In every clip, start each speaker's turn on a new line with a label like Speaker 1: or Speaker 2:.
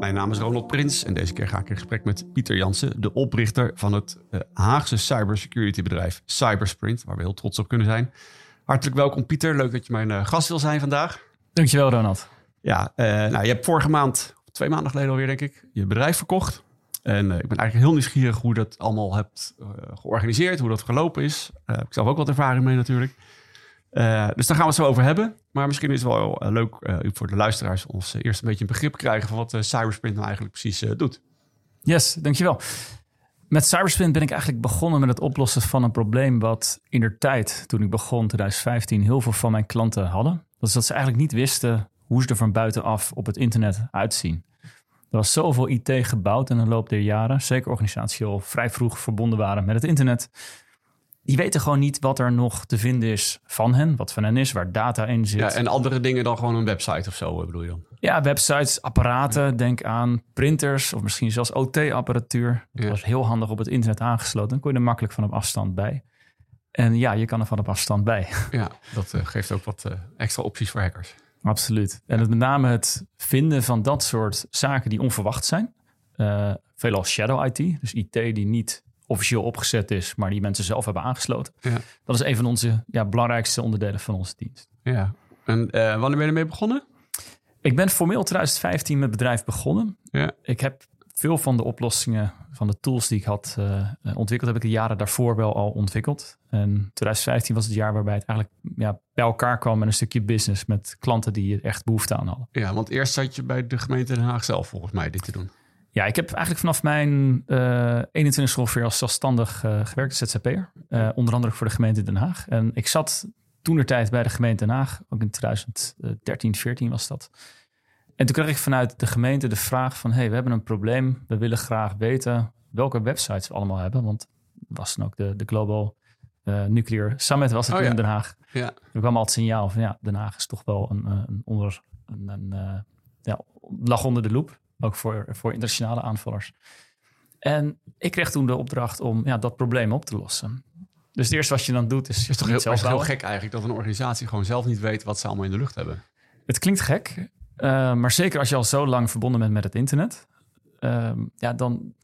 Speaker 1: Mijn naam is Ronald Prins en deze keer ga ik in gesprek met Pieter Jansen, de oprichter van het uh, Haagse cybersecurity bedrijf Cybersprint, waar we heel trots op kunnen zijn. Hartelijk welkom Pieter, leuk dat je mijn uh, gast wil zijn vandaag.
Speaker 2: Dankjewel Ronald.
Speaker 1: Ja, uh, nou, je hebt vorige maand, twee maanden geleden alweer denk ik, je bedrijf verkocht. En ik ben eigenlijk heel nieuwsgierig hoe dat allemaal hebt georganiseerd, hoe dat gelopen is. Ik zelf ook wat ervaring mee natuurlijk. Uh, dus daar gaan we het zo over hebben. Maar misschien is het wel uh, leuk uh, voor de luisteraars ons eerst een beetje een begrip krijgen van wat Cybersprint nou eigenlijk precies doet.
Speaker 2: Yes, dankjewel. Met Cybersprint ben ik eigenlijk begonnen met het oplossen van een probleem wat in de tijd, toen ik begon, 2015, heel veel van mijn klanten hadden. Dat is dat ze eigenlijk niet wisten hoe ze er van buitenaf op het internet uitzien. Er was zoveel IT gebouwd in de loop der jaren, zeker organisaties al vrij vroeg verbonden waren met het internet die weten gewoon niet wat er nog te vinden is van hen, wat van hen is, waar data in zit.
Speaker 1: Ja, en andere dingen dan gewoon een website of zo, bedoel je dan?
Speaker 2: Ja, websites, apparaten, denk aan printers of misschien zelfs OT-apparatuur. Dat was heel handig op het internet aangesloten. Dan kon je er makkelijk van op afstand bij. En ja, je kan er van op afstand bij.
Speaker 1: Ja, dat uh, geeft ook wat uh, extra opties voor hackers.
Speaker 2: Absoluut. En het, met name het vinden van dat soort zaken die onverwacht zijn. Uh, veelal shadow IT, dus IT die niet officieel opgezet is, maar die mensen zelf hebben aangesloten. Ja. Dat is een van onze ja, belangrijkste onderdelen van onze dienst.
Speaker 1: Ja, en uh, wanneer ben je ermee begonnen?
Speaker 2: Ik ben formeel 2015 met het bedrijf begonnen. Ja. Ik heb veel van de oplossingen, van de tools die ik had uh, ontwikkeld, heb ik de jaren daarvoor wel al ontwikkeld. En 2015 was het jaar waarbij het eigenlijk ja, bij elkaar kwam met een stukje business met klanten die er echt behoefte aan hadden.
Speaker 1: Ja, want eerst zat je bij de gemeente Den Haag zelf volgens mij dit te doen.
Speaker 2: Ja, ik heb eigenlijk vanaf mijn uh, 21 ongeveer als zelfstandig uh, gewerkt, ZZP'er. Uh, onder andere voor de gemeente Den Haag. En ik zat toen de tijd bij de gemeente Den Haag, ook in 2013, 14 was dat. En toen kreeg ik vanuit de gemeente de vraag van... hey, we hebben een probleem, we willen graag weten welke websites we allemaal hebben. Want was dan ook de, de Global uh, Nuclear Summit was het oh, in Den Haag. Ja. Er kwam al het signaal van ja, Den Haag is toch wel een, een onder... Een, een, ja, lag onder de loep. Ook voor, voor internationale aanvallers. En ik kreeg toen de opdracht om ja, dat probleem op te lossen. Dus het eerste wat je dan doet is...
Speaker 1: Het is toch heel, zelf heel gek eigenlijk dat een organisatie gewoon zelf niet weet wat ze allemaal in de lucht hebben.
Speaker 2: Het klinkt gek, uh, maar zeker als je al zo lang verbonden bent met het internet. Uh, ja, dan...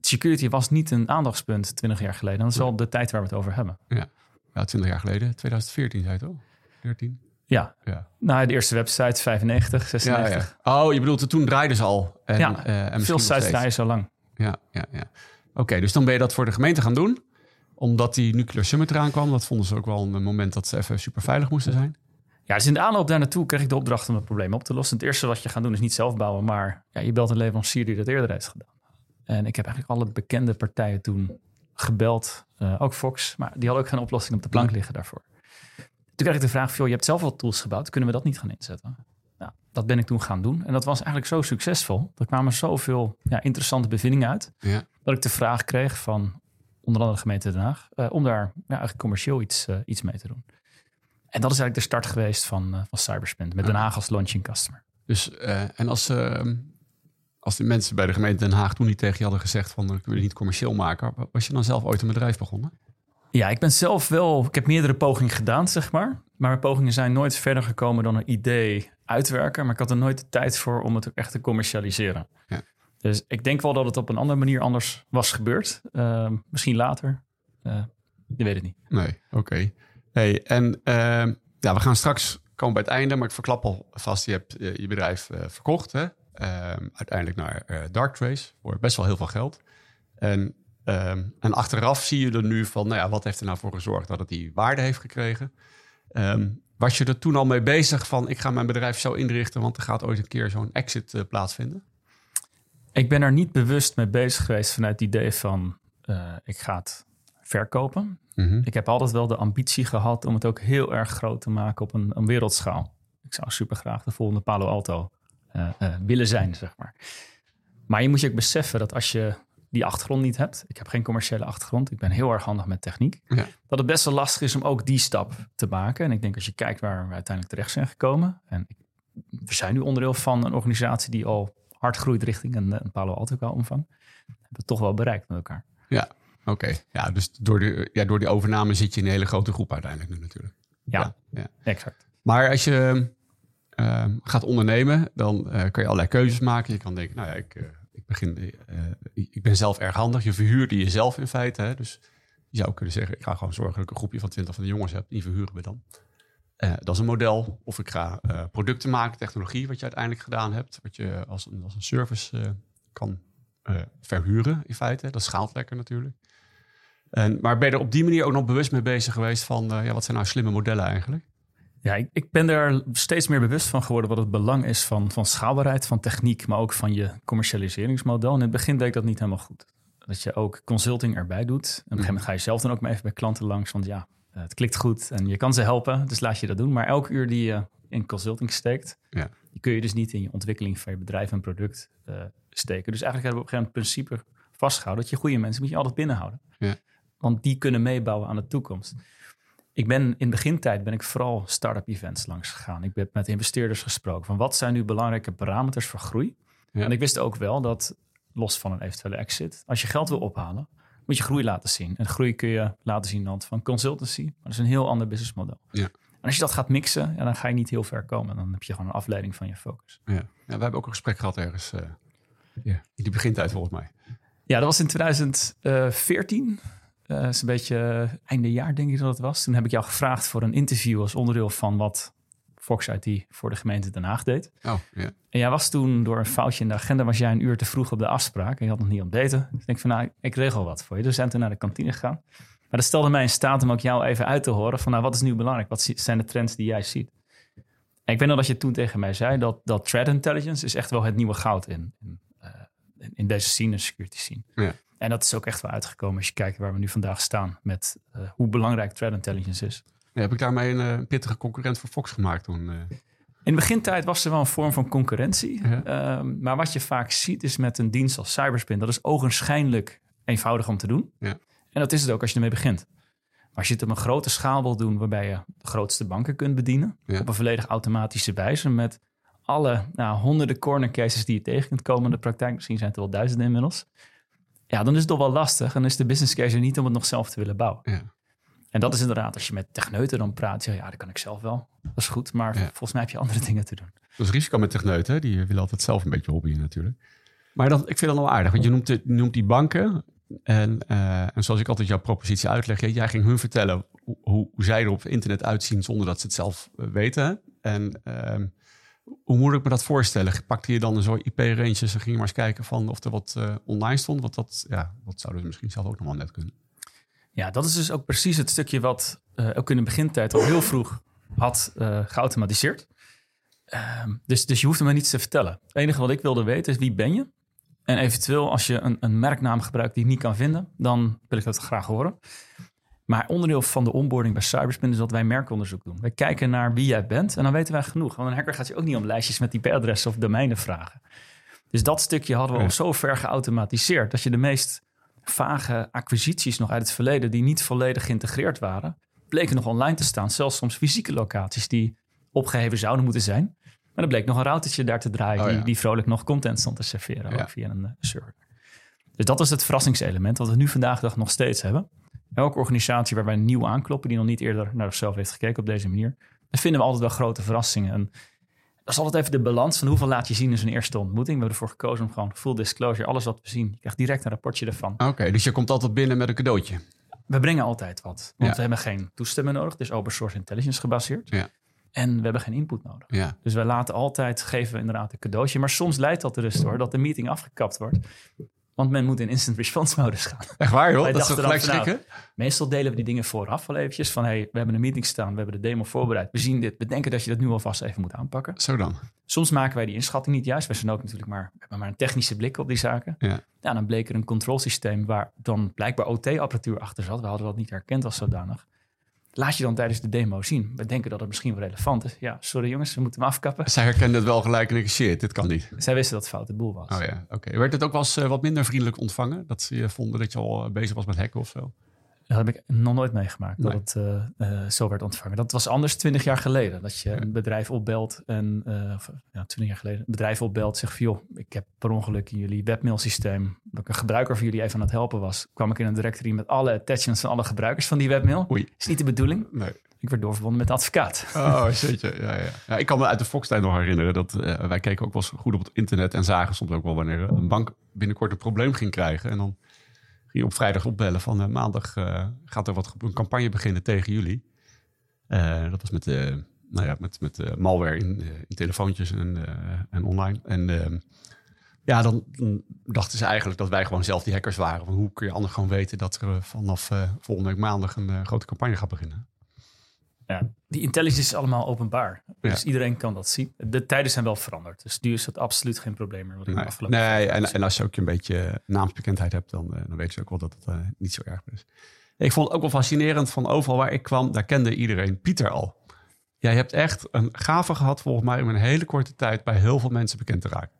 Speaker 2: Security was niet een aandachtspunt 20 jaar geleden. Dat is wel de tijd waar we het over hebben.
Speaker 1: Ja, ja 20 jaar geleden. 2014 zei het al. 13.
Speaker 2: Ja. ja. Nou, de eerste website 95, 96.
Speaker 1: Ja, ja. Oh, je bedoelt, toen draaiden ze al.
Speaker 2: En, ja, uh, en veel sites draaien zo lang.
Speaker 1: Ja, ja, ja. Oké, dus dan ben je dat voor de gemeente gaan doen. Omdat die Nuclear Summit eraan kwam. Dat vonden ze ook wel een moment dat ze even super veilig moesten zijn.
Speaker 2: Ja, dus in de aanloop daar naartoe kreeg ik de opdracht om het probleem op te lossen. Het eerste wat je gaat doen is niet zelf bouwen, maar ja, je belt een leverancier die dat eerder heeft gedaan. En ik heb eigenlijk alle bekende partijen toen gebeld, uh, ook Fox, maar die hadden ook geen oplossing op de plank liggen daarvoor. Toen kreeg ik de vraag, joh, je hebt zelf al tools gebouwd, kunnen we dat niet gaan inzetten? Nou, dat ben ik toen gaan doen. En dat was eigenlijk zo succesvol. Er kwamen zoveel ja, interessante bevindingen uit. Ja. Dat ik de vraag kreeg van onder andere de gemeente Den Haag... Uh, om daar ja, eigenlijk commercieel iets, uh, iets mee te doen. En dat is eigenlijk de start geweest van, uh, van Cyberspend. Met Den Haag als launching customer.
Speaker 1: Dus, en als, ehm, als de mensen bij de gemeente Den Haag toen niet tegen je hadden gezegd... van ik wil je niet commercieel maken... was je dan zelf ooit een bedrijf begonnen?
Speaker 2: Ja, ik ben zelf wel. Ik heb meerdere pogingen gedaan, zeg maar. Maar mijn pogingen zijn nooit verder gekomen dan een idee uitwerken. Maar ik had er nooit de tijd voor om het ook echt te commercialiseren. Ja. Dus ik denk wel dat het op een andere manier anders was gebeurd. Uh, misschien later. Uh, je weet het niet.
Speaker 1: Nee, oké. Hey, en uh, ja, we gaan straks komen bij het einde. Maar ik verklap al vast, je hebt je bedrijf eh, verkocht. Hè? Ehm, uiteindelijk naar Darktrace voor best wel heel veel geld. En Um, en achteraf zie je er nu van, nou ja, wat heeft er nou voor gezorgd dat het die waarde heeft gekregen? Um, was je er toen al mee bezig van, ik ga mijn bedrijf zo inrichten, want er gaat ooit een keer zo'n exit uh, plaatsvinden?
Speaker 2: Ik ben er niet bewust mee bezig geweest vanuit het idee van, uh, ik ga het verkopen. Mm -hmm. Ik heb altijd wel de ambitie gehad om het ook heel erg groot te maken op een, een wereldschaal. Ik zou super graag de volgende Palo Alto uh, willen zijn, zeg maar. Maar je moet je ook beseffen dat als je die achtergrond niet hebt. Ik heb geen commerciële achtergrond. Ik ben heel erg handig met techniek.
Speaker 1: Ja.
Speaker 2: Dat het best wel lastig is om ook die stap te maken. En ik denk als je kijkt waar we uiteindelijk terecht zijn gekomen. En we zijn nu onderdeel van een organisatie die al hard groeit richting een, een Palo Alto omvang. Hebben we toch wel bereikt met elkaar.
Speaker 1: Oké, ja, dus door, de, ja, door die overname zit je in een hele grote groep uiteindelijk nu natuurlijk.
Speaker 2: Ja,
Speaker 1: ja.
Speaker 2: exact.
Speaker 1: Maar als je ehm, gaat ondernemen, dan eh, kan je allerlei keuzes maken. Je kan denken, nou ja, ik, eh, ik, begin, eh, ik ben zelf erg handig. Je verhuurde jezelf in feite. Hè? Dus je zou kunnen zeggen, ik ga gewoon zorgen dat ik een groepje van 20 van de jongens heb. Die verhuren we dan. Eh, dat is een model. Of ik ga eh, producten maken, technologie, wat je uiteindelijk gedaan hebt. Wat je als een, als een service kan verhuren in feite. Dat schaalt lekker natuurlijk. En, maar ben je er op die manier ook nog bewust mee bezig geweest van, ja, wat zijn nou slimme modellen eigenlijk?
Speaker 2: Ja, ik, ik ben er steeds meer bewust van geworden wat het belang is van, van schaalbaarheid, van techniek, maar ook van je commercialiseringsmodel. En in het begin deed ik dat niet helemaal goed. Dat je ook consulting erbij doet. En op een gegeven moment ga je zelf dan ook maar even bij klanten langs, want ja, eh, het klikt goed en je kan ze helpen, dus laat je dat doen. Maar elk uur die je in consulting steekt,
Speaker 1: Ja.
Speaker 2: die kun je dus niet in je ontwikkeling van je bedrijf en product eh, steken. Dus eigenlijk hebben we op een gegeven moment het principe vastgehouden dat je goede mensen moet je altijd binnenhouden.
Speaker 1: Ja.
Speaker 2: Want die kunnen meebouwen aan de toekomst. Ik ben in begintijd ben ik vooral start-up events langs gegaan. Ik heb met investeerders gesproken van wat zijn nu belangrijke parameters voor groei.
Speaker 1: Ja.
Speaker 2: En ik wist ook wel dat los van een eventuele exit, als je geld wil ophalen, moet je groei laten zien. En groei kun je laten zien hand van consultancy, maar dat is een heel ander businessmodel.
Speaker 1: Ja.
Speaker 2: En als je dat gaat mixen, ja, dan ga je niet heel ver komen. Dan heb je gewoon een afleiding van je focus.
Speaker 1: Ja. ja, we hebben ook een gesprek gehad ergens eh, ja, in die begintijd volgens mij.
Speaker 2: Ja, dat was in 2014. Eh is een beetje eh, einde jaar, denk ik dat het was. Toen heb ik jou gevraagd voor een interview als onderdeel van wat Fox IT voor de gemeente Den Haag deed.
Speaker 1: Oh, ja.
Speaker 2: En jij was toen door een foutje in de agenda, was jij een uur te vroeg op de afspraak. En je had nog niet ontbeten. Dus ik denk van, nou, ik regel wat voor je. Dus we zijn toen naar de kantine gegaan. Maar dat stelde mij in staat om ook jou even uit te horen van, nou, wat is nu belangrijk? Wat zijn de trends die jij ziet? En ik weet nog dat je toen tegen mij zei dat, dat threat intelligence is echt wel het nieuwe goud in, in, eh, in- deze scene, en security scene.
Speaker 1: Ja.
Speaker 2: En dat is ook echt wel uitgekomen als je kijkt waar we nu vandaag staan met eh, hoe belangrijk threat intelligence is.
Speaker 1: Ja, heb ik daarmee een eh, pittige concurrent voor Fox gemaakt toen? eh?
Speaker 2: In de begintijd was er wel een vorm van concurrentie.
Speaker 1: Ja.
Speaker 2: Ehm, maar wat je vaak ziet is met een dienst als Cyberspin, dat is ogenschijnlijk eenvoudig om te doen.
Speaker 1: Ja.
Speaker 2: En dat is het ook als je ermee begint. Maar als je het op een grote schaal wil doen, waarbij je de grootste banken kunt bedienen,
Speaker 1: Ja.
Speaker 2: op een volledig automatische wijze, met alle nou, honderden corner cases die je tegen kunt komen in de praktijk, misschien zijn het er wel duizenden inmiddels. Ja, dan is het toch wel lastig en is de business case er niet om het nog zelf te willen bouwen.
Speaker 1: Ja.
Speaker 2: En dat is inderdaad, als je met techneuten dan praat, zeg je, ja, dat kan ik zelf wel. Dat is goed, maar
Speaker 1: Ja.
Speaker 2: volgens mij heb je andere dingen te doen.
Speaker 1: Dat is risico met techneuten, die willen altijd zelf een beetje hobbyen natuurlijk. Maar dat, ik vind dat wel aardig, want je noemt, noemt die banken. En, eh, en zoals ik altijd jouw propositie uitleg, jij- ging hun vertellen hoe, hoe, zij er op internet uitzien zonder dat ze het zelf eh, weten. En ehm, hoe moet ik me dat voorstellen? Pakte je dan een soort IP-ranges en ging je maar eens kijken van of er wat eh, online stond? Want dat, ja, dat zouden ze misschien zelf ook nog wel net kunnen.
Speaker 2: Ja, dat is dus ook precies het stukje wat eh, ook in de begintijd al heel vroeg had eh, geautomatiseerd. Ehm, dus, dus je hoeft me niets te vertellen. Het enige wat ik wilde weten is wie ben je? En eventueel als je een, een merknaam gebruikt die ik niet kan vinden, dan wil ik dat graag horen. Maar onderdeel van de onboarding bij Cyberspin is dat wij merkonderzoek doen. Wij kijken naar wie jij bent en dan weten wij genoeg. Want een hacker gaat je ook niet om lijstjes met IP-adressen of domeinen vragen. Dus dat stukje hadden we al zo ver geautomatiseerd dat je de meest vage acquisities nog uit het verleden die niet volledig geïntegreerd waren, bleken nog online te staan. Zelfs soms fysieke locaties die opgeheven zouden moeten zijn. Maar er bleek nog een routertje daar te draaien
Speaker 1: Oh,
Speaker 2: die,
Speaker 1: ja.
Speaker 2: die vrolijk nog content stond te serveren
Speaker 1: Ja.
Speaker 2: via een eh, server. Dus dat is het verrassingselement wat we nu vandaag de dag nog steeds hebben. Elke organisatie waar wij nieuw aankloppen, die nog niet eerder naar zichzelf heeft gekeken op deze manier, dan vinden we altijd wel grote verrassingen. En dat is altijd even de balans van hoeveel laat je zien in zo'n eerste ontmoeting. We hebben ervoor gekozen om gewoon full disclosure, alles wat we zien, je krijgt direct een rapportje ervan.
Speaker 1: Oké, dus je komt altijd binnen met een cadeautje.
Speaker 2: We brengen altijd wat. Want
Speaker 1: Ja.
Speaker 2: we hebben geen toestemming nodig. Het is open source intelligence gebaseerd.
Speaker 1: Ja.
Speaker 2: En we hebben geen input nodig.
Speaker 1: Ja,
Speaker 2: Dus wij laten altijd, geven we inderdaad een cadeautje. Maar soms leidt dat er dus door dat de meeting afgekapt wordt. Want men moet in instant response modus gaan.
Speaker 1: echt waar joh?
Speaker 2: Wij
Speaker 1: Dat is gelijk
Speaker 2: van,
Speaker 1: schrikken?
Speaker 2: Meestal delen we die dingen vooraf wel eventjes. Van hey, we hebben een meeting staan. We hebben de demo voorbereid. We zien dit. We denken dat je dat nu alvast even moet aanpakken.
Speaker 1: Zo dan.
Speaker 2: Soms maken wij die inschatting niet juist. Wij zijn ook natuurlijk maar, we hebben maar een technische blik op die zaken.
Speaker 1: Ja.
Speaker 2: Ja, dan bleek er een controlsysteem waar dan blijkbaar OT-apparatuur achter zat. We hadden dat niet herkend als zodanig. Laat je dan tijdens de demo zien. We denken dat het misschien wel relevant is. Ja, sorry jongens, we moeten hem afkappen.
Speaker 1: Zij herkenden het wel gelijk en ik shit, dit kan niet.
Speaker 2: Zij wisten dat het fout de boel was.
Speaker 1: Oh ja, oké. Werd het ook wel eens eh, wat minder vriendelijk ontvangen? Dat ze je vonden dat je al eh, bezig was met hacken of zo?
Speaker 2: Dat heb ik nog nooit meegemaakt,
Speaker 1: Nee.
Speaker 2: dat het eh, eh, zo werd ontvangen. Dat was anders twintig jaar geleden. Dat je een bedrijf opbelt en, eh, of, ja, twintig jaar geleden, een bedrijf opbelt, zegt van, joh, ik heb per ongeluk in jullie webmailsysteem, dat ik een gebruiker van jullie even aan het helpen was, kwam ik in een directory met alle attachments van alle gebruikers van die webmail.
Speaker 1: Oei.
Speaker 2: Is niet de bedoeling.
Speaker 1: Nee.
Speaker 2: Ik werd doorverbonden met de advocaat.
Speaker 1: Oh, shitje. Ja, ja. ja, ik kan me uit de Fox-tijd nog herinneren dat wij keken ook wel eens goed op het internet en zagen soms ook wel wanneer een bank binnenkort een probleem ging krijgen. En dan ging op vrijdag opbellen van eh, maandag eh, gaat er wat een campagne beginnen tegen jullie. Eh, dat was met, nou ja, met, met malware in, telefoontjes en, en online. En eh, ja, dan, dachten ze eigenlijk dat wij gewoon zelf die hackers waren. Want hoe kun je anders gewoon weten dat er vanaf volgende week maandag een grote campagne gaat beginnen?
Speaker 2: Ja, die intelligence is allemaal openbaar.
Speaker 1: Ja.
Speaker 2: Dus iedereen kan dat zien. De tijden zijn wel veranderd. Dus nu is dat absoluut geen probleem meer. Wat
Speaker 1: Nee,
Speaker 2: afgelopen
Speaker 1: nee en, en als je ook een beetje naamsbekendheid hebt, dan, eh, dan weten ze ook wel dat het eh, niet zo erg is. Ik vond het ook wel fascinerend van overal waar ik kwam, daar kende iedereen Pieter al. Jij hebt echt een gave gehad volgens mij om in een hele korte tijd bij heel veel mensen bekend te raken.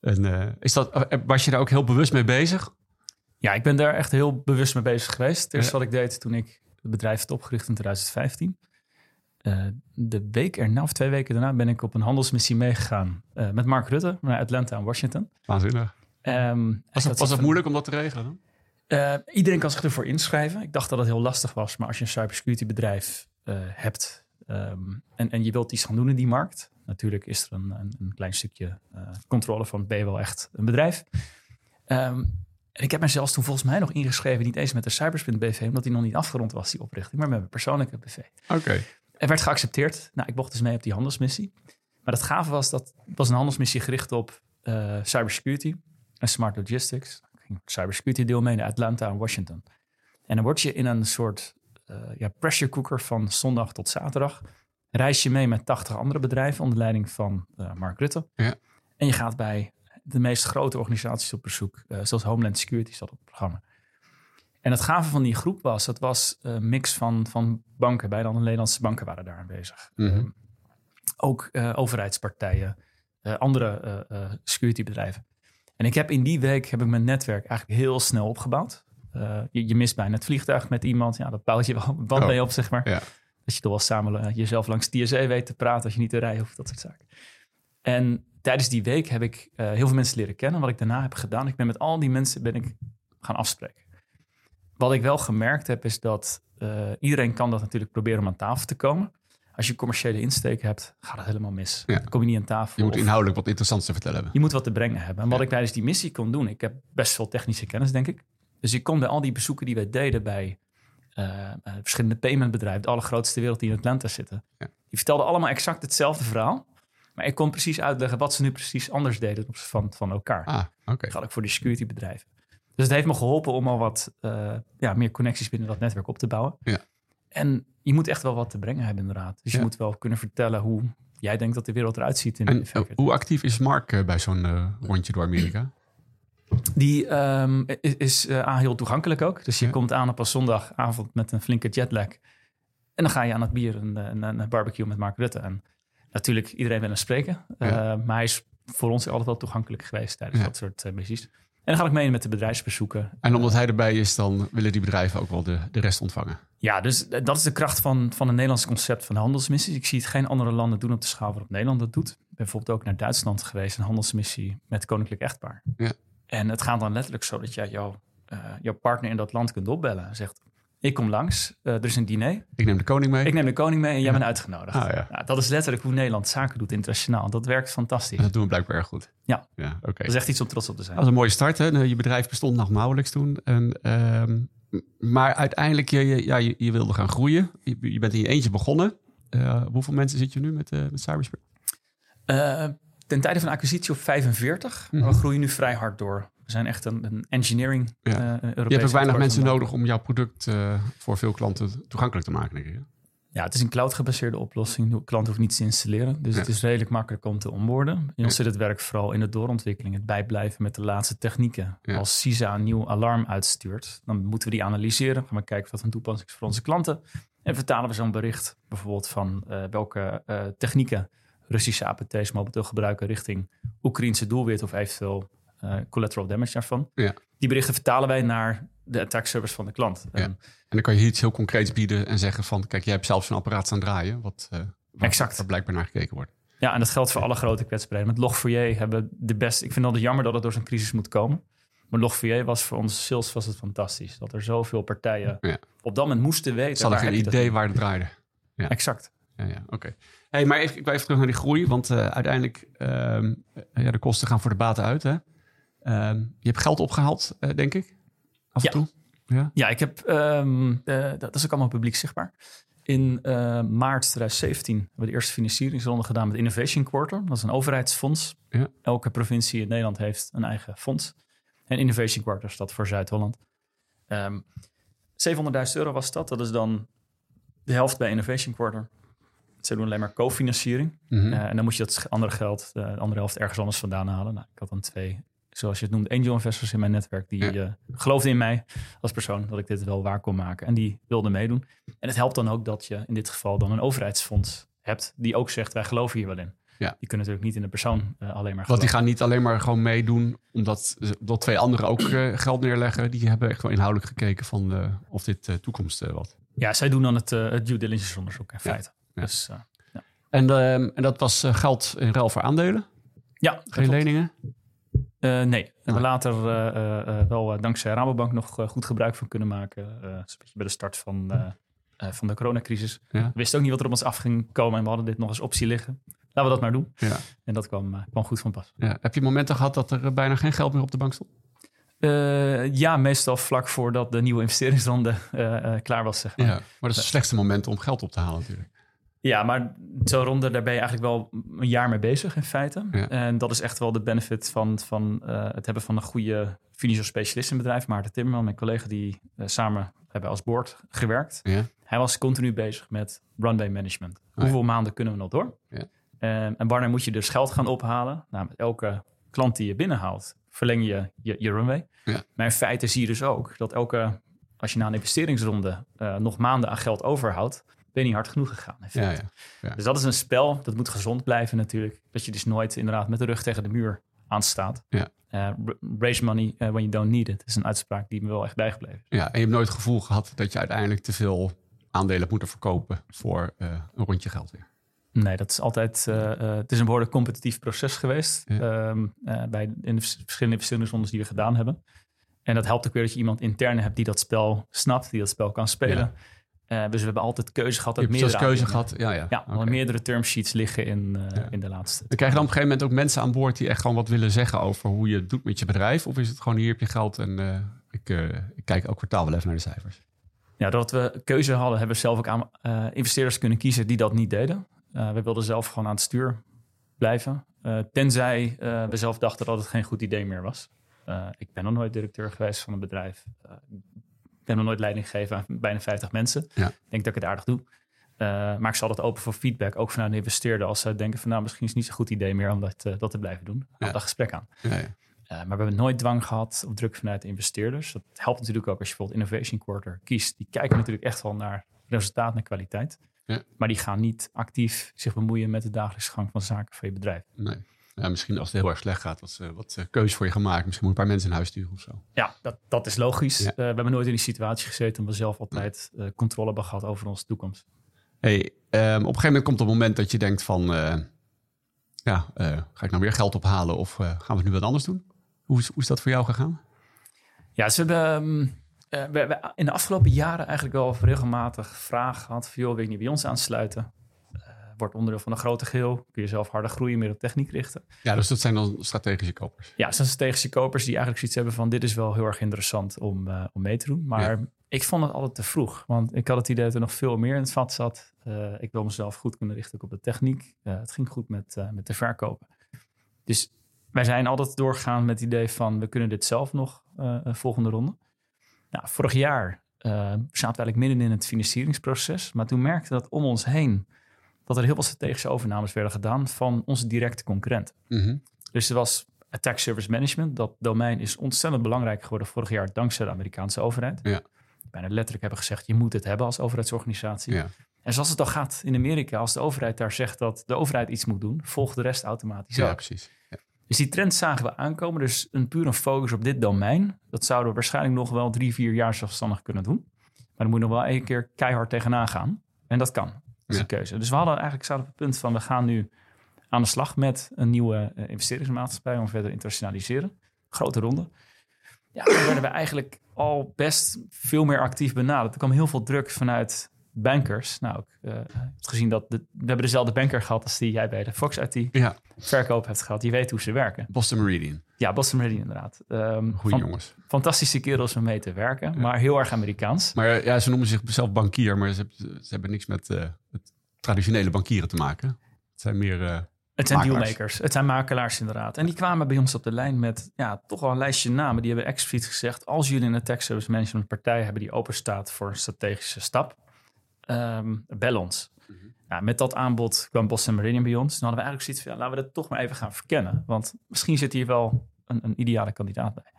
Speaker 1: En, eh, is dat, was je daar ook heel bewust mee bezig?
Speaker 2: Ja, ik ben daar echt heel bewust mee bezig geweest. Het eerste
Speaker 1: Ja.
Speaker 2: wat ik deed toen ik het bedrijf had opgericht in 2015. Eh, de week erna, of twee weken daarna, ben ik op een handelsmissie meegegaan eh, met Mark Rutte naar Atlanta en Washington.
Speaker 1: Waanzinnig.
Speaker 2: Ehm,
Speaker 1: Was, het, was moeilijk om dat te regelen?
Speaker 2: Eh, iedereen kan zich ervoor inschrijven. Ik dacht dat het heel lastig was, maar als je een cybersecurity bedrijf hebt ehm, en, en je wilt iets gaan doen in die markt, natuurlijk is er een, een, een klein stukje controle van ben je wel echt een bedrijf. Ehm, en ik heb mezelf toen volgens mij nog ingeschreven, niet eens met de Cybersprint BV, omdat die nog niet afgerond was, die oprichting, maar met mijn persoonlijke BV.
Speaker 1: Oké.
Speaker 2: En werd geaccepteerd. Nou, ik mocht dus mee op die handelsmissie. Maar het gave was dat het was een handelsmissie gericht op eh, cybersecurity en smart logistics. Ik ging cybersecurity deel mee naar Atlanta en Washington. En dan word je in een soort eh, ja, pressure cooker van zondag tot zaterdag. Reis je mee met 80 andere bedrijven onder leiding van eh, Mark Rutte.
Speaker 1: Ja.
Speaker 2: En je gaat bij de meest grote organisaties op bezoek. eh, zoals Homeland Security zat op het programma. En het gave van die groep was, het was een mix van, van banken. Bijna alle Nederlandse banken waren daar aanwezig.
Speaker 1: Mhm.
Speaker 2: Eh, ook eh, overheidspartijen, eh, andere eh, eh, securitybedrijven. En ik heb in die week heb ik mijn netwerk eigenlijk heel snel opgebouwd. Eh, je, je mist bijna het vliegtuig met iemand. Ja, dat bouwt je wel band
Speaker 1: Oh,
Speaker 2: mee op, zeg maar.
Speaker 1: ja.
Speaker 2: Dat je toch wel samen eh, jezelf langs TSE weet te praten als je niet te rijden hoeft, dat soort zaken. En tijdens die week heb ik eh, heel veel mensen leren kennen. Wat ik daarna heb gedaan, ik ben met al die mensen ben ik gaan afspreken. Wat ik wel gemerkt heb, is dat eh, iedereen kan dat natuurlijk proberen om aan tafel te komen. Als je commerciële insteek hebt, gaat het helemaal mis.
Speaker 1: Ja.
Speaker 2: Dan kom je niet aan tafel.
Speaker 1: Je moet inhoudelijk wat interessants te vertellen hebben.
Speaker 2: je moet wat te brengen hebben. En wat
Speaker 1: Ja.
Speaker 2: ik tijdens die missie kon doen, ik heb best veel technische kennis, denk ik. Dus ik kon bij al die bezoeken die wij deden bij eh, verschillende paymentbedrijven, de allergrootste wereld die in Atlanta zitten.
Speaker 1: Ja.
Speaker 2: Die vertelden allemaal exact hetzelfde verhaal. Maar ik kon precies uitleggen wat ze nu precies anders deden van, van elkaar.
Speaker 1: Ah, oké.
Speaker 2: Dat gaat ook voor die security bedrijven. Dus het heeft me geholpen om al wat eh, ja, meer connecties binnen dat netwerk op te bouwen.
Speaker 1: Ja.
Speaker 2: En je moet echt wel wat te brengen hebben inderdaad. Dus je moet wel kunnen vertellen hoe jij denkt dat de wereld eruit ziet. In,
Speaker 1: En eh,
Speaker 2: 45.
Speaker 1: hoe actief is Mark eh, bij zo'n rondje door Amerika?
Speaker 2: Die ehm, is, is heel toegankelijk ook. Dus je
Speaker 1: Ja.
Speaker 2: komt aan op een zondagavond met een flinke jetlag. En dan ga je aan het bier en een barbecue met Mark Rutte. En natuurlijk, iedereen wil hem spreken.
Speaker 1: Ja.
Speaker 2: Eh, maar hij is voor ons altijd wel toegankelijk geweest tijdens
Speaker 1: Ja.
Speaker 2: dat soort uh, missies. En dan ga ik mee met de bedrijfsbezoeken.
Speaker 1: En omdat hij erbij is, dan willen die bedrijven ook wel de, de rest ontvangen.
Speaker 2: Ja, dus dat is de kracht van, van het Nederlandse concept van handelsmissies. Ik zie het geen andere landen doen op de schaal waarop Nederland dat doet. Ik ben bijvoorbeeld ook naar Duitsland geweest, een handelsmissie met koninklijk echtpaar.
Speaker 1: Ja.
Speaker 2: En het gaat dan letterlijk zo dat jij jouw, eh, jouw partner in dat land kunt opbellen en zegt... Ik kom langs, eh, er is een diner.
Speaker 1: Ik neem de koning mee.
Speaker 2: Ik neem de koning mee en jij
Speaker 1: Ja.
Speaker 2: bent uitgenodigd.
Speaker 1: Ah, ja.
Speaker 2: Nou, dat is letterlijk hoe Nederland zaken doet internationaal. Dat werkt fantastisch.
Speaker 1: En dat doen we blijkbaar erg goed.
Speaker 2: Ja.
Speaker 1: ja oké.
Speaker 2: Dat is echt iets om trots op te zijn.
Speaker 1: Dat was een mooie start. Hè? Je bedrijf bestond nog nauwelijks toen. En, ehm, maar uiteindelijk, je, je, ja, je, je wilde gaan groeien. Je, je bent in je eentje begonnen. Eh, hoeveel mensen zit je nu met, eh met
Speaker 2: ten tijde van acquisitie op 45.
Speaker 1: Mhm.
Speaker 2: Maar we groeien nu vrij hard door. We zijn echt een, een engineering
Speaker 1: Ja.
Speaker 2: eh,
Speaker 1: Je hebt ook weinig mensen
Speaker 2: vandaag.
Speaker 1: nodig om jouw product eh, voor veel klanten toegankelijk te maken. Denk ik. hè?
Speaker 2: Ja, het is een cloud-gebaseerde oplossing. De klant hoeft niets te installeren. Dus
Speaker 1: Ja.
Speaker 2: het is redelijk makkelijk om te onboarden. Bij ons zit het werk vooral in de doorontwikkeling. Het bijblijven met de laatste technieken.
Speaker 1: Ja.
Speaker 2: Als CISA een nieuw alarm uitstuurt, dan moeten we die analyseren. Gaan we kijken dat een toepassing is voor onze klanten. En vertalen we zo'n bericht bijvoorbeeld van uh, welke uh, technieken Russische APT's momenteel gebruiken richting Oekraïnse doelwit of eventueel uh, collateral damage daarvan.
Speaker 1: Ja.
Speaker 2: Die berichten vertalen wij naar de attack service van de klant.
Speaker 1: Ja. En dan kan je iets heel concreets bieden en zeggen van, kijk, jij hebt zelfs een apparaat aan draaien, wat waar,
Speaker 2: exact.
Speaker 1: waar blijkbaar naar gekeken wordt.
Speaker 2: Ja, en dat geldt voor alle grote kwetsbaarheden. Met Log4j hebben we de beste. Ik vind het jammer dat het door zo'n crisis moet komen. Maar Log4j was voor onze sales was het fantastisch. Dat er zoveel partijen
Speaker 1: Ja.
Speaker 2: op dat moment moesten weten.
Speaker 1: Ze hadden geen idee waar het draaide. Ja.
Speaker 2: Exact.
Speaker 1: Ja, ja oké. Hey, maar even, ik wil even terug naar die groei, want eh, uiteindelijk ehm ja, de kosten gaan voor de baten uit. Hè? Ehm, je hebt geld opgehaald, eh, denk ik, af
Speaker 2: Ja.
Speaker 1: en toe. Ja.
Speaker 2: Ja, ik heb, ehm, eh, dat is ook allemaal publiek zichtbaar. In eh, maart 2017 hebben we de eerste financieringsronde gedaan met Innovation Quarter. Dat is een overheidsfonds.
Speaker 1: Ja.
Speaker 2: Elke provincie in Nederland heeft een eigen fonds. En Innovation Quarter staat voor Zuid-Holland. Ehm 700.000 euro was dat. Dat is dan de helft bij Innovation Quarter. Ze doen alleen maar cofinanciering. Eh, en dan moet je dat andere geld, de andere helft, ergens anders vandaan halen. Nou, ik had dan twee, zoals je het noemt, angel investors in mijn netwerk. Die
Speaker 1: Ja.
Speaker 2: eh, geloofden in mij als persoon dat ik dit wel waar kon maken. En die wilden meedoen. En het helpt dan ook dat je in dit geval dan een overheidsfonds hebt. Die ook zegt, wij geloven hier wel in.
Speaker 1: Ja.
Speaker 2: Die kunnen natuurlijk niet in de persoon eh, alleen maar
Speaker 1: Want
Speaker 2: geloven.
Speaker 1: die gaan niet alleen maar gewoon meedoen, omdat dat twee anderen ook eh, geld neerleggen. Die hebben echt wel inhoudelijk gekeken van of dit toekomst wat.
Speaker 2: Ja, zij doen dan het, het due diligence onderzoek in feite.
Speaker 1: ja.
Speaker 2: Dus
Speaker 1: En, ehm, en dat was geld in ruil voor aandelen,
Speaker 2: ja,
Speaker 1: geen
Speaker 2: klopt. Eh, nee, en we
Speaker 1: Nee.
Speaker 2: later eh, eh, wel dankzij Rabobank nog goed gebruik van kunnen maken. Bij de start van, van de coronacrisis.
Speaker 1: Ja.
Speaker 2: We wisten ook niet wat er op ons af ging komen en we hadden dit nog als optie liggen. Laten we dat maar doen.
Speaker 1: Ja.
Speaker 2: En dat kwam, kwam goed van pas.
Speaker 1: Ja. Heb je momenten gehad dat er bijna geen geld meer op de bank stond?
Speaker 2: Ja, meestal vlak voordat de nieuwe investeringsronde klaar was. Zeg maar.
Speaker 1: Ja. Maar dat is het slechtste moment om geld op te halen natuurlijk.
Speaker 2: Ja, maar zo'n ronde, daar ben je eigenlijk wel een jaar mee bezig in feite.
Speaker 1: Ja.
Speaker 2: En dat is echt wel de benefit van, van eh, het hebben van een goede financieel specialist in het bedrijf. Maarten Timmerman, mijn collega, die eh, samen hebben als board gewerkt.
Speaker 1: Ja.
Speaker 2: Hij was continu bezig met runway management.
Speaker 1: ja.
Speaker 2: Hoeveel maanden kunnen we nog door?
Speaker 1: Ja.
Speaker 2: En, en wanneer moet je dus geld gaan ophalen? Nou, met elke klant die je binnenhaalt, verleng je je, je runway.
Speaker 1: Ja.
Speaker 2: Maar in feite zie je dus ook dat elke, als je na een investeringsronde eh, nog maanden aan geld overhoudt, ben je niet hard genoeg gegaan.
Speaker 1: Ja, ja.
Speaker 2: Dus dat is een spel, dat moet gezond blijven natuurlijk. Dat je dus nooit inderdaad met de rug tegen de muur aanstaat.
Speaker 1: Ja.
Speaker 2: R- raise money eh, when you don't need it. Dat is een uitspraak die me wel echt bijgebleven is.
Speaker 1: Ja, en je hebt nooit het gevoel gehad dat je uiteindelijk te veel aandelen moeten verkopen voor eh, een rondje geld weer.
Speaker 2: Nee, dat is altijd. het is een behoorlijk competitief proces geweest.
Speaker 1: Ja.
Speaker 2: ehm, eh, bij in de vers- verschillende investeringsrondes die we gedaan hebben. En dat helpt ook weer dat je iemand intern hebt die dat spel snapt, die dat spel kan spelen. Eh, dus we hebben altijd keuze gehad.
Speaker 1: Je hebt
Speaker 2: meerdere
Speaker 1: keuze gehad. Ja, ja.
Speaker 2: Ja, we hadden meerdere termsheets liggen in,
Speaker 1: Ja.
Speaker 2: in de laatste.
Speaker 1: Dan krijg je dan op een gegeven moment ook mensen aan boord die echt gewoon wat willen zeggen over hoe je het doet met je bedrijf? Of is het gewoon hier heb je geld en eh, ik, ik kijk elk kwartaal wel even naar de cijfers?
Speaker 2: Ja, doordat we keuze hadden, hebben we zelf ook aan investeerders kunnen kiezen die dat niet deden. We wilden zelf gewoon aan het stuur blijven. Tenzij we zelf dachten dat het geen goed idee meer was. Ik ben nog nooit directeur geweest van een bedrijf. Ik ben nog nooit leiding gegeven aan bijna 50 mensen.
Speaker 1: Ja.
Speaker 2: Ik denk dat ik het aardig doe. Eh, maar ik zal dat open voor feedback, ook vanuit de investeerder. Als ze denken van nou, misschien is het niet zo'n goed idee meer om dat, eh, dat te blijven doen. Haal
Speaker 1: Ja.
Speaker 2: dat gesprek aan.
Speaker 1: Ja, ja.
Speaker 2: Eh, maar we hebben nooit dwang gehad of druk vanuit de investeerders. Dat helpt natuurlijk ook als je bijvoorbeeld Innovation Quarter kiest. Die kijken natuurlijk echt wel naar resultaat en kwaliteit.
Speaker 1: Ja.
Speaker 2: Maar die gaan niet actief zich bemoeien met de dagelijkse gang van zaken van je bedrijf.
Speaker 1: Nee. Ja, misschien als het heel erg slecht gaat, wat, ze- wat keuzes voor je gemaakt. Misschien moet je een paar mensen in huis sturen of zo.
Speaker 2: Ja, dat, dat is logisch.
Speaker 1: Ja.
Speaker 2: Eh, we hebben nooit in die situatie gezeten omdat we zelf altijd eh, controle hebben gehad over onze toekomst.
Speaker 1: Hey, ehm, op een gegeven moment komt het moment dat je denkt van... eh, ja, ga ik nou weer geld ophalen of gaan we nu wat anders doen? Hoe is, hoe is dat voor jou gegaan?
Speaker 2: Ja, ze hebben ehm, eh, we hebben in de afgelopen jaren eigenlijk wel regelmatig vragen gehad van, joh, wil je niet bij ons aansluiten? Wordt onderdeel van een grote geheel. Kun je zelf harder groeien, meer op techniek richten.
Speaker 1: Ja, dus dat zijn dan strategische kopers.
Speaker 2: Ja, zijn strategische kopers die eigenlijk zoiets hebben van, dit is wel heel erg interessant om, eh, om mee te doen. Maar
Speaker 1: Ja.
Speaker 2: ik vond het altijd te vroeg, want ik had het idee dat er nog veel meer in het vat zat. Eh, ik wil mezelf goed kunnen richten op de techniek. Eh, het ging goed met, met de verkopen. Dus wij zijn altijd doorgegaan met het idee van, we kunnen dit zelf nog een volgende ronde. Nou, vorig jaar zaten we eigenlijk midden in het financieringsproces. Maar toen merkte dat om ons heen dat er heel veel strategische overnames werden gedaan van onze directe concurrenten.
Speaker 1: Mhm.
Speaker 2: Dus er was Attack Service Management. Dat domein is ontzettend belangrijk geworden vorig jaar dankzij de Amerikaanse overheid.
Speaker 1: Ja.
Speaker 2: bijna letterlijk hebben gezegd, je moet het hebben als overheidsorganisatie.
Speaker 1: Ja.
Speaker 2: En zoals het al gaat in Amerika, als de overheid daar zegt dat de overheid iets moet doen, volgt de rest automatisch
Speaker 1: Ja,
Speaker 2: ook.
Speaker 1: precies. Ja.
Speaker 2: Dus die trend zagen we aankomen. Dus een pure focus op dit domein, dat zouden we waarschijnlijk nog wel drie, vier jaar zelfstandig kunnen doen. Maar dan moet je nog wel één keer keihard tegenaan gaan. En dat kan. Dat is
Speaker 1: Ja.
Speaker 2: een keuze. Dus we hadden eigenlijk zouden op het punt van we gaan nu aan de slag met een nieuwe eh, investeringsmaatschappij om verder te internationaliseren. Grote ronde. Ja, dan werden we eigenlijk al best veel meer actief benaderd. Er kwam heel veel druk vanuit bankers. Nou, ik eh, heb gezien dat de- we hebben dezelfde banker gehad als die jij bij de Fox IT
Speaker 1: ja,
Speaker 2: verkoop hebt gehad. Die weet hoe ze werken.
Speaker 1: Boston Meridian.
Speaker 2: Ja, Boston Meridian inderdaad. Ehm,
Speaker 1: Goeie jongens.
Speaker 2: Fantastische kerels om mee te werken, maar heel erg Amerikaans.
Speaker 1: Maar eh, ja, ze noemen zichzelf bankier, maar ze, hebben- ze hebben niks met, eh, met traditionele bankieren te maken. Het zijn meer... eh,
Speaker 2: Het zijn
Speaker 1: Makelaars.
Speaker 2: dealmakers. Het zijn makelaars inderdaad. En die kwamen bij ons op de lijn met ja, toch wel een lijstje namen. Die hebben expliciet gezegd... als jullie een tech service management partij hebben... die open staat voor een strategische stap... ehm, bel ons. Ja, met dat aanbod kwam Boston Meridian bij ons. Toen hadden we eigenlijk zoiets van... Ja, laten we dat toch maar even gaan verkennen. Want misschien zit hier wel een, een ideale kandidaat bij.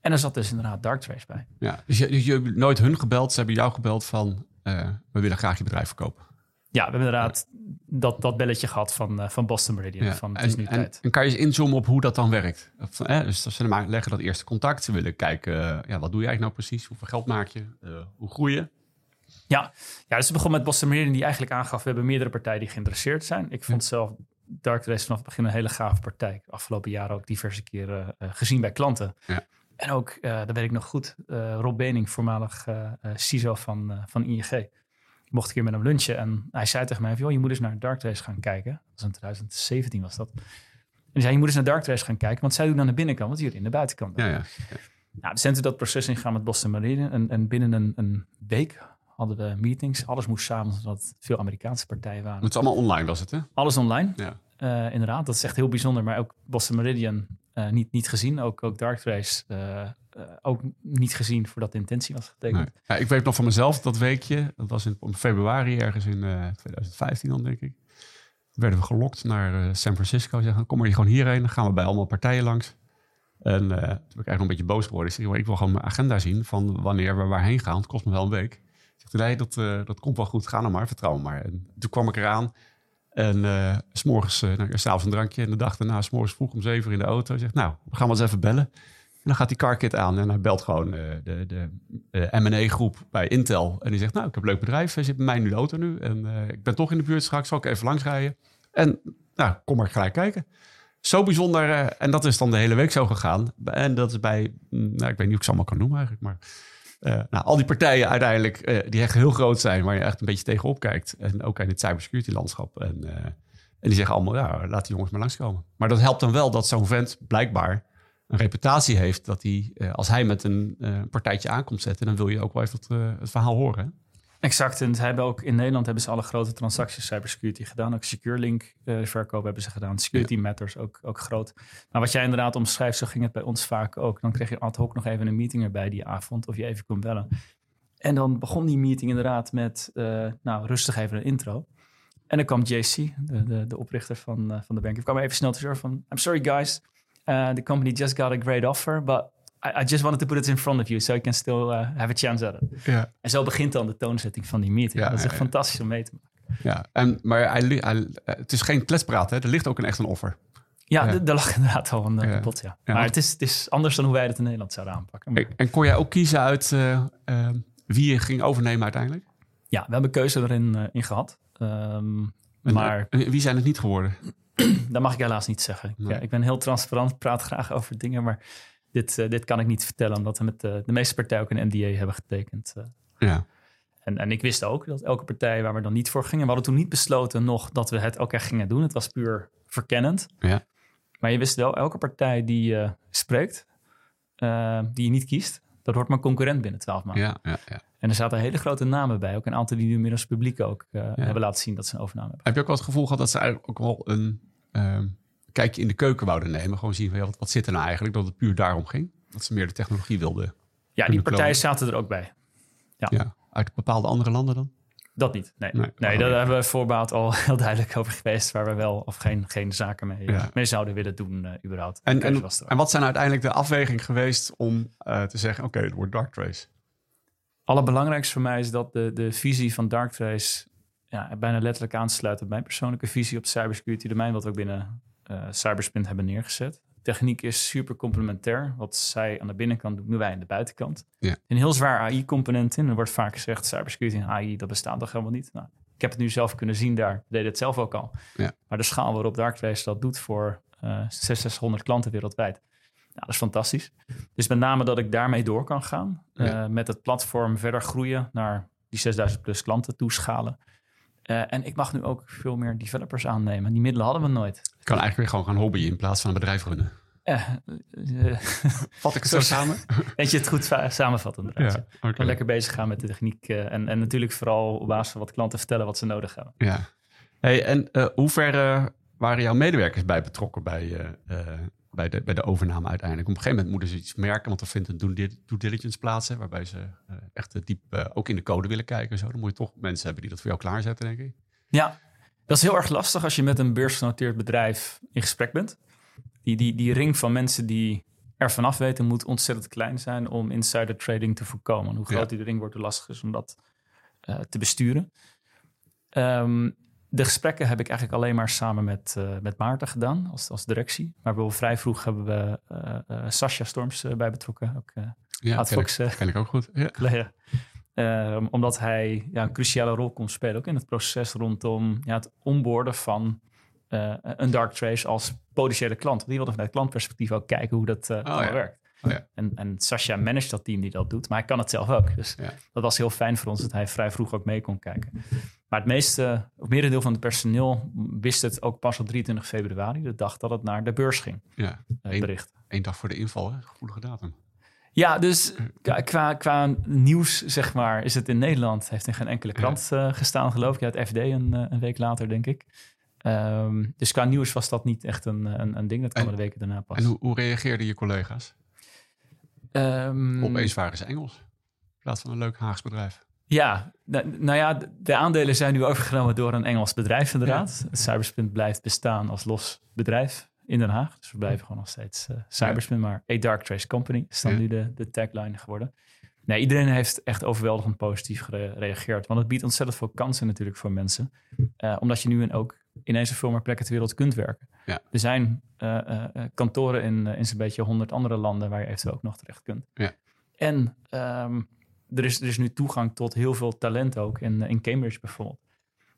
Speaker 2: En er zat dus inderdaad Darktrace bij.
Speaker 1: ja. Dus je, dus je hebt nooit hun gebeld, ze hebben jou gebeld van... eh, we willen graag je bedrijf verkopen.
Speaker 2: Ja, we hebben inderdaad dat, dat belletje gehad van, eh, van Boston Meridian.
Speaker 1: Ja.
Speaker 2: Van, het is
Speaker 1: En,
Speaker 2: nu
Speaker 1: en,
Speaker 2: tijd.
Speaker 1: en kan je eens inzoomen op hoe dat dan werkt? Of, eh, dus ze leggen dat eerste contact. Ze willen kijken, ja, wat doe je eigenlijk nou precies? Hoeveel geld maak je? Eh, hoe groei je?
Speaker 2: Ja, ja dus we begonnen met Boston Meridian die eigenlijk aangaf... we hebben meerdere partijen die geïnteresseerd zijn. Ik vond zelf Dark Race vanaf het begin een hele gave partij. Afgelopen jaren ook diverse keren eh, gezien bij klanten.
Speaker 1: Ja.
Speaker 2: En ook, eh dat weet ik nog goed, eh, Rob Bening, voormalig CISO van, van ING. Ik mocht een keer met hem lunchen en hij zei tegen mij... van, joh, je moet eens naar Dark Race gaan kijken. Dat was in 2017 was dat. En hij zei, je moet eens naar Dark Race gaan kijken... want zij doen aan de binnenkant, wat jullie in de buitenkant.
Speaker 1: Ja, ja.
Speaker 2: Nou, we zijn toen dat proces ingegaan met Boston Meridian. En, en binnen een, een week hadden we meetings. Alles moest samen, omdat veel Amerikaanse partijen waren.
Speaker 1: Het is allemaal online, was het, hè?
Speaker 2: Alles online,
Speaker 1: Ja.
Speaker 2: eh, inderdaad. Dat is echt heel bijzonder. Maar ook Boston Meridian eh, niet, niet gezien. Ook, ook Dark Race eh, ook niet gezien voordat de intentie was getekend.
Speaker 1: Nee. Ja, ik weet nog van mezelf dat weekje. Dat was in in februari ergens in eh, 2015 dan, denk ik. Werden we gelokt naar San Francisco. Zeggen, kom maar hier gewoon hierheen. Dan gaan we bij allemaal partijen langs. En toen ben ik eigenlijk nog een beetje boos geworden. Ik zeg, ik wil gewoon mijn agenda zien van wanneer we waarheen gaan. Het kost me wel een week. Dat, eh, dat komt wel goed. Ga nou maar, vertrouw me maar. En toen kwam ik eraan. En s s'morgens, uh, nou, s'avonds een drankje. En de dag daarna, s'morgens vroeg om zeven uur in de auto. Zegt, nou, we gaan wel eens even bellen. En dan gaat die carkit aan en hij belt gewoon de, de, de M&A-groep bij Intel. En die zegt, nou, ik heb een leuk bedrijf. Hij zit bij mij nu de auto nu. En ik ben toch in de buurt straks. Zal ik even langs rijden? En nou, kom maar gelijk kijken. Zo bijzonder. en dat is dan de hele week zo gegaan. En dat is bij, mm, nou, ik weet niet hoe ik ze allemaal kan noemen eigenlijk. Maar eh, nou, al die partijen uiteindelijk, eh, die echt heel groot zijn. Waar je echt een beetje tegenop kijkt. En ook in het cybersecurity landschap. En, eh, en die zeggen allemaal, ja, laat die jongens maar langskomen. Maar dat helpt dan wel dat zo'n vent blijkbaar een reputatie heeft dat hij, als hij met een partijtje aankomt zetten, dan wil je ook wel even het, het verhaal horen.
Speaker 2: Exact. En ze hebben ook in Nederland hebben ze alle grote transacties cybersecurity gedaan. Ook SecureLink eh verkoop hebben ze gedaan. Security Matters ook, ook groot. Maar wat jij inderdaad omschrijft, zo ging het bij ons vaak ook. Dan kreeg je ad hoc nog even een meeting erbij die avond of je even kon bellen. En dan begon die meeting inderdaad met, eh, nou rustig even een intro. En dan kwam JC, de, de, de oprichter van, eh, van de bank. Ik kwam even snel tussendoor van, I'm sorry guys, uh, the company just got a great offer, but I, I just wanted to put it in front of you so you can still uh, have a chance at it.
Speaker 1: Ja.
Speaker 2: En zo begint dan de toonzetting van die meeting.
Speaker 1: Ja,
Speaker 2: dat is echt fantastisch om mee te maken.
Speaker 1: ja. En, maar hij, eh, het is geen kletspraat, hè? er ligt ook een echt een offer.
Speaker 2: Ja,
Speaker 1: Ja.
Speaker 2: daar lag inderdaad al een eh,
Speaker 1: Ja.
Speaker 2: pot, ja. Maar het is, het is anders dan hoe wij het in Nederland zouden aanpakken. Maar-
Speaker 1: En, kon jij ook kiezen uit eh, eh, wie je ging overnemen uiteindelijk?
Speaker 2: ja, we hebben keuze erin in gehad.
Speaker 1: En,
Speaker 2: maar
Speaker 1: wie zijn het niet geworden?
Speaker 2: dat mag ik helaas niet zeggen. Ik,
Speaker 1: Nee.
Speaker 2: ja, ik ben heel transparant, praat graag over dingen, maar dit, eh, dit kan ik niet vertellen, omdat we met eh, de meeste partijen ook een NDA hebben getekend. eh.
Speaker 1: Ja.
Speaker 2: En, en ik wist ook dat elke partij waar we dan niet voor gingen, we hadden toen niet besloten nog dat we het elkaar gingen doen. Het was puur verkennend.
Speaker 1: Ja.
Speaker 2: Maar je wist wel, elke partij die je spreekt, die je niet kiest, dat wordt maar concurrent binnen 12 maanden.
Speaker 1: Ja, ja, ja.
Speaker 2: En er zaten hele grote namen bij, ook een aantal die nu inmiddels publiek ook hebben laten zien dat ze een overname hebben.
Speaker 1: Heb je ook wel het gevoel gehad dat ze eigenlijk ook wel een ehm, kijkje in de keuken wouden nemen? Gewoon zien van, ja, wat, wat zit er nou eigenlijk? Dat het puur daarom ging? Dat ze meer de technologie wilden?
Speaker 2: Ja, die partijen zaten er ook bij.
Speaker 1: Ja. Uit bepaalde andere landen dan?
Speaker 2: Dat niet. Nee,
Speaker 1: Nee,
Speaker 2: daar hebben we voorbaat al heel duidelijk over geweest, waar we wel of geen, geen zaken mee,
Speaker 1: Ja.
Speaker 2: mee zouden willen doen, eh, überhaupt.
Speaker 1: En, en, en wat zijn uiteindelijk de afweging geweest om eh, te zeggen, oké, het wordt Dark Trace?
Speaker 2: Allerbelangrijkste voor mij is dat de, de visie van Darktrace ja, bijna letterlijk aansluit op mijn persoonlijke visie op cybersecurity domein, wat ook binnen uh, Cybersprint hebben neergezet. Techniek is super complementair. Wat zij aan de binnenkant doen, doen wij aan de buitenkant.
Speaker 1: Ja.
Speaker 2: Een heel zwaar AI-component in. Er wordt vaak gezegd, cybersecurity en AI, dat bestaat toch helemaal niet. Nou, ik heb het nu zelf kunnen zien daar. We deden het zelf ook al.
Speaker 1: Ja.
Speaker 2: Maar de schaal waarop Darktrace dat doet voor uh, 600 klanten wereldwijd. Nou, dat is fantastisch. Dus met name dat ik daarmee door kan gaan.
Speaker 1: Ja.
Speaker 2: Uh, met het platform verder groeien naar die 6000 plus klanten toeschalen. Uh, en ik mag nu ook veel meer developers aannemen. Die middelen hadden we nooit.
Speaker 1: Je kan eigenlijk weer gewoon gaan hobbyen in plaats van een bedrijf runnen.
Speaker 2: Uh, uh,
Speaker 1: Vat ik het zo samen?
Speaker 2: Weet je het goed samenvatten?
Speaker 1: Ja,
Speaker 2: okay. Lekker bezig gaan met de techniek. En, en natuurlijk vooral op basis van wat klanten vertellen wat ze nodig hebben.
Speaker 1: Ja. Hey, en hoe ver waren jouw medewerkers bij betrokken bij, bij, de, bij de overname uiteindelijk? Op een gegeven moment moeten ze iets merken, want er vindt een due diligence plaats, hè, waarbij ze echt diep ook in de code willen kijken. Zo. Dan moet je toch mensen hebben die dat voor jou klaarzetten, denk ik.
Speaker 2: Ja, dat is heel erg lastig als je met een beursgenoteerd bedrijf in gesprek bent. Die, die, die ring van mensen die er vanaf weten moet ontzettend klein zijn om insider trading te voorkomen. Hoe groot
Speaker 1: Ja.
Speaker 2: die ring wordt, hoe lastig is om dat uh, te besturen. Um, de gesprekken heb ik eigenlijk alleen maar samen met, uh, met Maarten gedaan als, als directie. Maar bijvoorbeeld vrij vroeg hebben we uh, Sascha Storms bij betrokken. Ook,
Speaker 1: ja,
Speaker 2: Ad
Speaker 1: ken, ik, ook goed. Ja.
Speaker 2: omdat hij ja, een cruciale rol kon spelen, ook in het proces rondom ja, het onboorden van een dark trace als potentiële klant. Want die wilde vanuit klantperspectief ook kijken hoe dat
Speaker 1: oh, ja.
Speaker 2: werkt.
Speaker 1: Oh, ja.
Speaker 2: en, en Sascha managt dat team die dat doet, maar hij kan het zelf ook. Dus
Speaker 1: ja.
Speaker 2: dat was heel fijn voor ons dat hij vrij vroeg ook mee kon kijken. Maar het meeste, of merendeel van het personeel wist het ook pas op 23 februari, de dag dat het naar de beurs ging.
Speaker 1: Ja,
Speaker 2: uh, bericht.
Speaker 1: Eén dag voor de inval, hè? gevoelige datum.
Speaker 2: Ja, dus qua, qua nieuws, zeg maar, is het in Nederland, heeft in geen enkele krant uh, gestaan, geloof ik. Ja, het FD een, een week later, denk ik. Um, dus qua nieuws was dat niet echt een, een, een ding. Dat kwam
Speaker 1: en,
Speaker 2: de weken daarna pas.
Speaker 1: En hoe, hoe reageerden je collega's?
Speaker 2: Um,
Speaker 1: Opeens waren ze Engels. In plaats van een leuk Haags bedrijf.
Speaker 2: Ja, nou, nou ja, de aandelen zijn nu overgenomen door een Engels bedrijf inderdaad. Ja. Cyberspin blijft bestaan als los bedrijf in Den Haag. Dus we blijven gewoon nog steeds uh, Cyberspin, ja. maar A Dark Trace Company is dan ja. nu de, de tagline geworden. Nee, iedereen heeft echt overweldigend positief gereageerd. Want het biedt ontzettend veel kansen natuurlijk voor mensen. Uh, omdat je nu in ook ineens op veel meer plekken ter wereld kunt werken.
Speaker 1: Ja.
Speaker 2: Er zijn uh, uh, kantoren in, in zo'n beetje honderd andere landen waar je eventueel ook nog terecht kunt.
Speaker 1: Ja.
Speaker 2: En um, er, is, er is nu toegang tot heel veel talent ook in, in Cambridge bijvoorbeeld.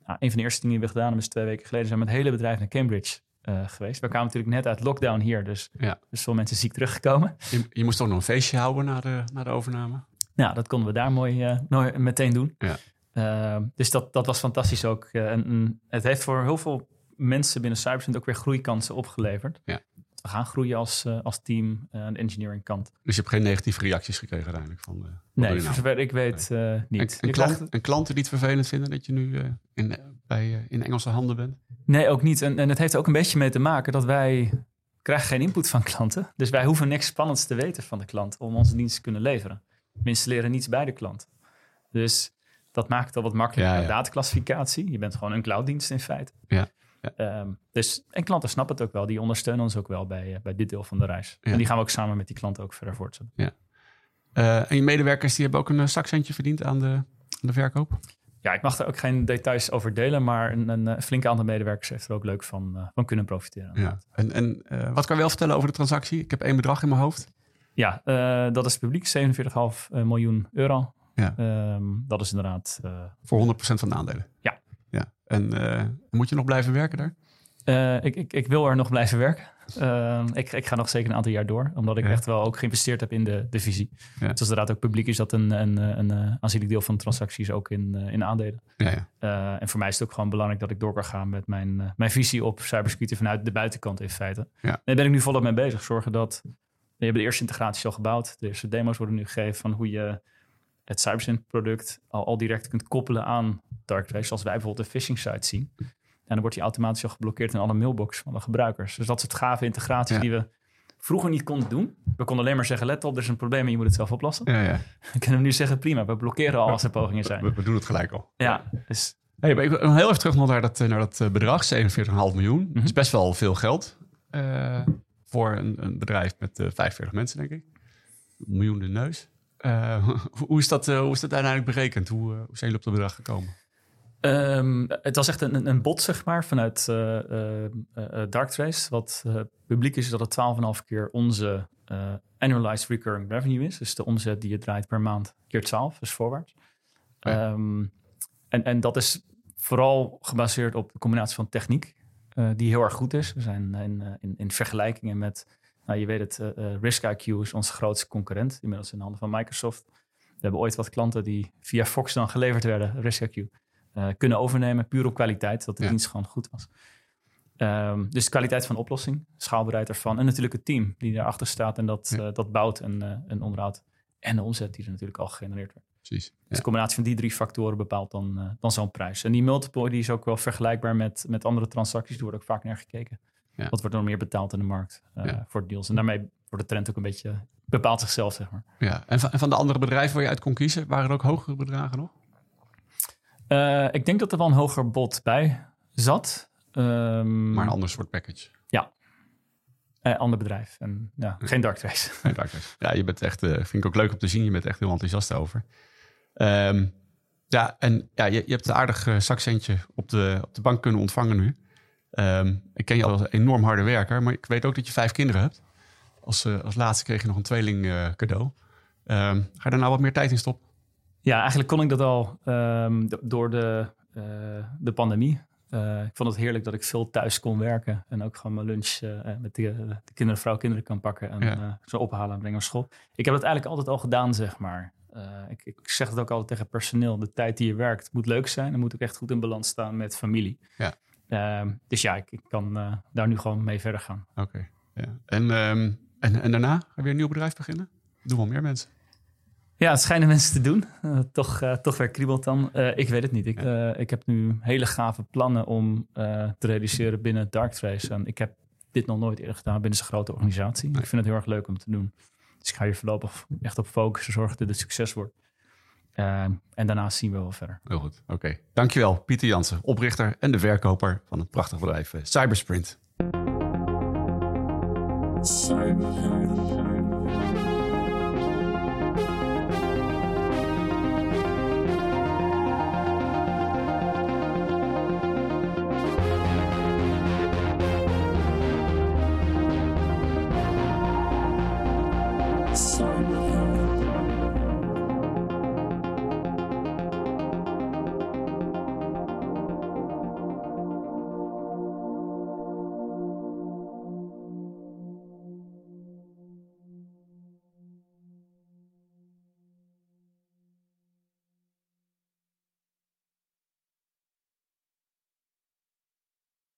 Speaker 2: Nou, een van de eerste dingen die we gedaan hebben is twee weken geleden zijn we met het hele bedrijf naar Cambridge uh, geweest. We kwamen natuurlijk net uit lockdown hier, dus,
Speaker 1: ja.
Speaker 2: dus veel mensen ziek teruggekomen.
Speaker 1: Je, je moest ook nog een feestje houden na de, na de overname.
Speaker 2: Nou, dat konden we daar mooi, uh, mooi meteen doen.
Speaker 1: Ja.
Speaker 2: Uh, dus dat, dat was fantastisch ook. Uh, en, en, het heeft voor heel veel mensen binnen Cybersend ook weer groeikansen opgeleverd.
Speaker 1: Ja.
Speaker 2: We gaan groeien als, uh, als team aan de engineering kant.
Speaker 1: Dus je hebt geen negatieve reacties gekregen uiteindelijk? Van,
Speaker 2: nee, voor zover ik weet nee. niet.
Speaker 1: En, en, klant, en, klanten die het vervelend vinden dat je nu in, bij, in Engelse handen bent?
Speaker 2: Nee, ook niet. En, en het heeft er ook een beetje mee te maken dat wij krijgen geen input van klanten. Dus wij hoeven niks spannends te weten van de klant om onze dienst te kunnen leveren. We installeren niets bij de klant. Dus dat maakt het al wat makkelijker.
Speaker 1: Ja, ja.
Speaker 2: Dataclassificatie. Je bent gewoon een clouddienst in feite.
Speaker 1: Ja.
Speaker 2: ja. Um, dus, en klanten snappen het ook wel. Die ondersteunen ons ook wel bij, uh, bij dit deel van de reis. En die gaan we ook samen met die klanten ook verder voortzetten.
Speaker 1: Ja. Uh, en je medewerkers die hebben ook een zakcentje verdiend aan de, aan de verkoop?
Speaker 2: Ja, ik mag daar ook geen details over delen. Maar een, een, een flinke aantal medewerkers heeft er ook leuk van, uh, van kunnen profiteren.
Speaker 1: Ja. En, en wat kan je wel vertellen over de transactie? Ik heb één bedrag in mijn hoofd.
Speaker 2: Ja, dat is publiek, 47,5 miljoen euro.
Speaker 1: Ja.
Speaker 2: Um, dat is inderdaad... Uh,
Speaker 1: Voor 100% van de aandelen?
Speaker 2: Ja.
Speaker 1: ja. En uh, moet je nog blijven werken daar?
Speaker 2: ik, ik, ik, wil er nog blijven werken. Ehm, ik, ik, ga nog zeker een aantal jaar door. Omdat ik
Speaker 1: Ja.
Speaker 2: echt wel ook geïnvesteerd heb in de, de visie.
Speaker 1: Ja.
Speaker 2: Dus inderdaad ook publiek is dat een, een, een, een aanzienlijk deel van de transacties ook in, in aandelen.
Speaker 1: Ja, ja.
Speaker 2: En voor mij is het ook gewoon belangrijk dat ik door kan gaan met mijn, mijn visie op cybersecurity vanuit de buitenkant in feite. Daar ben ik nu volop mee bezig. Zorgen dat we hebben de eerste integraties al gebouwd. De eerste demo's worden nu gegeven van hoe je het CyberSyn product al, al direct kunt koppelen aan Darktrace. Zoals wij bijvoorbeeld de phishing site zien. En dan wordt die automatisch al geblokkeerd in alle mailbox van de gebruikers. Dus dat is het gave integraties
Speaker 1: Ja.
Speaker 2: die we vroeger niet konden doen. We konden alleen maar zeggen, let op, er is een probleem en je moet het zelf oplossen.
Speaker 1: ja, ja.
Speaker 2: We kunnen nu zeggen, prima, we blokkeren al als er pogingen zijn.
Speaker 1: We, we doen het gelijk al.
Speaker 2: Ja, dus
Speaker 1: Hey, maar ik wil heel even terug naar dat, eh, naar dat eh, bedrag, 47,5 miljoen.
Speaker 2: Mhm.
Speaker 1: Dat is best wel veel geld eh, voor een, een bedrijf met eh 45 mensen, denk ik. Een miljoen de neus. hoe, is dat, hoe is dat uiteindelijk berekend? Hoe, hoe zijn jullie op dat bedrag gekomen?
Speaker 2: Um, het was echt een, een bot, zeg maar, vanuit uh, uh, Darktrace. Wat publiek is, is dat het 12,5 keer onze annualized recurring revenue is. Dus de omzet die je draait per maand keer 12, dus voorwaarts. Ja. Um, en, en dat is vooral gebaseerd op de combinatie van techniek, die heel erg goed is. We zijn in, in, in vergelijkingen met, nou, je weet het, RiskIQ is onze grootste concurrent, inmiddels in de handen van Microsoft. We hebben ooit wat klanten die via Fox dan geleverd werden, RiskIQ uh, kunnen overnemen, puur op kwaliteit, dat de dienst gewoon goed was. Um, dus de kwaliteit van de oplossing, schaalbaarheid ervan en natuurlijk het team die daarachter staat en dat, ja. uh, dat bouwt en, uh, en onderhoudt. En de omzet die er natuurlijk al gegenereerd wordt.
Speaker 1: Precies. Ja.
Speaker 2: Dus de combinatie van die drie factoren bepaalt dan, dan zo'n prijs. En die multiple die is ook wel vergelijkbaar met, met andere transacties. Er wordt ook vaak naar gekeken. Wat wordt er meer betaald in de markt voor deals? En daarmee wordt de trend ook een beetje bepaalt zichzelf, zeg maar.
Speaker 1: Ja, en van, en van de andere bedrijven waar je uit kon kiezen, waren er ook hogere bedragen nog?
Speaker 2: Uh, ik denk dat er wel een hoger bod bij zat. Um,
Speaker 1: maar een ander soort package.
Speaker 2: Ja. Uh, ander bedrijf. En ja, geen Darktrace.
Speaker 1: Geen Darktrace. Ja, je bent echt, uh, vind ik ook leuk om te zien. Je bent echt heel enthousiast over. Um, ja, en ja, je, je hebt een aardig zakcentje op de, op de bank kunnen ontvangen nu. Um, ik ken je als een enorm harde werker, maar ik weet ook dat je vijf kinderen hebt. Als, als laatste kreeg je nog een tweeling cadeau. Um, ga je daar nou wat meer tijd in stoppen?
Speaker 2: Ja, eigenlijk kon ik dat al um, door de, uh, de pandemie. Uh, ik vond het heerlijk dat ik veel thuis kon werken. En ook gewoon mijn lunch uh, met de, de kinderen, vrouw, kinderen kan pakken. En ja. zo ophalen en brengen naar school. Ik heb dat eigenlijk altijd al gedaan, zeg maar. Ik, ik, zeg het ook altijd tegen personeel. De tijd die je werkt moet leuk zijn. En moet ook echt goed in balans staan met familie.
Speaker 1: Ja.
Speaker 2: Ehm, dus ja, ik, ik kan daar nu gewoon mee verder gaan.
Speaker 1: Oké. Okay. Ja. En, um, en, en daarna ga je weer een nieuw bedrijf beginnen? Doen wel meer mensen.
Speaker 2: Ja, het schijnen mensen te doen. Uh, toch, uh, toch weer kriebelt dan. Ik weet het niet. Ik, ik heb nu hele gave plannen om te realiseren binnen Darktrace. En ik heb dit nog nooit eerder gedaan binnen zo'n grote organisatie. Nee. Ik vind het heel erg leuk om te doen. Dus ik ga hier voorlopig echt op focussen, zorgen dat het succes wordt. En daarna zien we wel verder.
Speaker 1: Heel goed, oké. Okay. Dankjewel, Pieter Jansen, oprichter en de verkoper van het prachtige bedrijf Cybersprint. Cybersprint.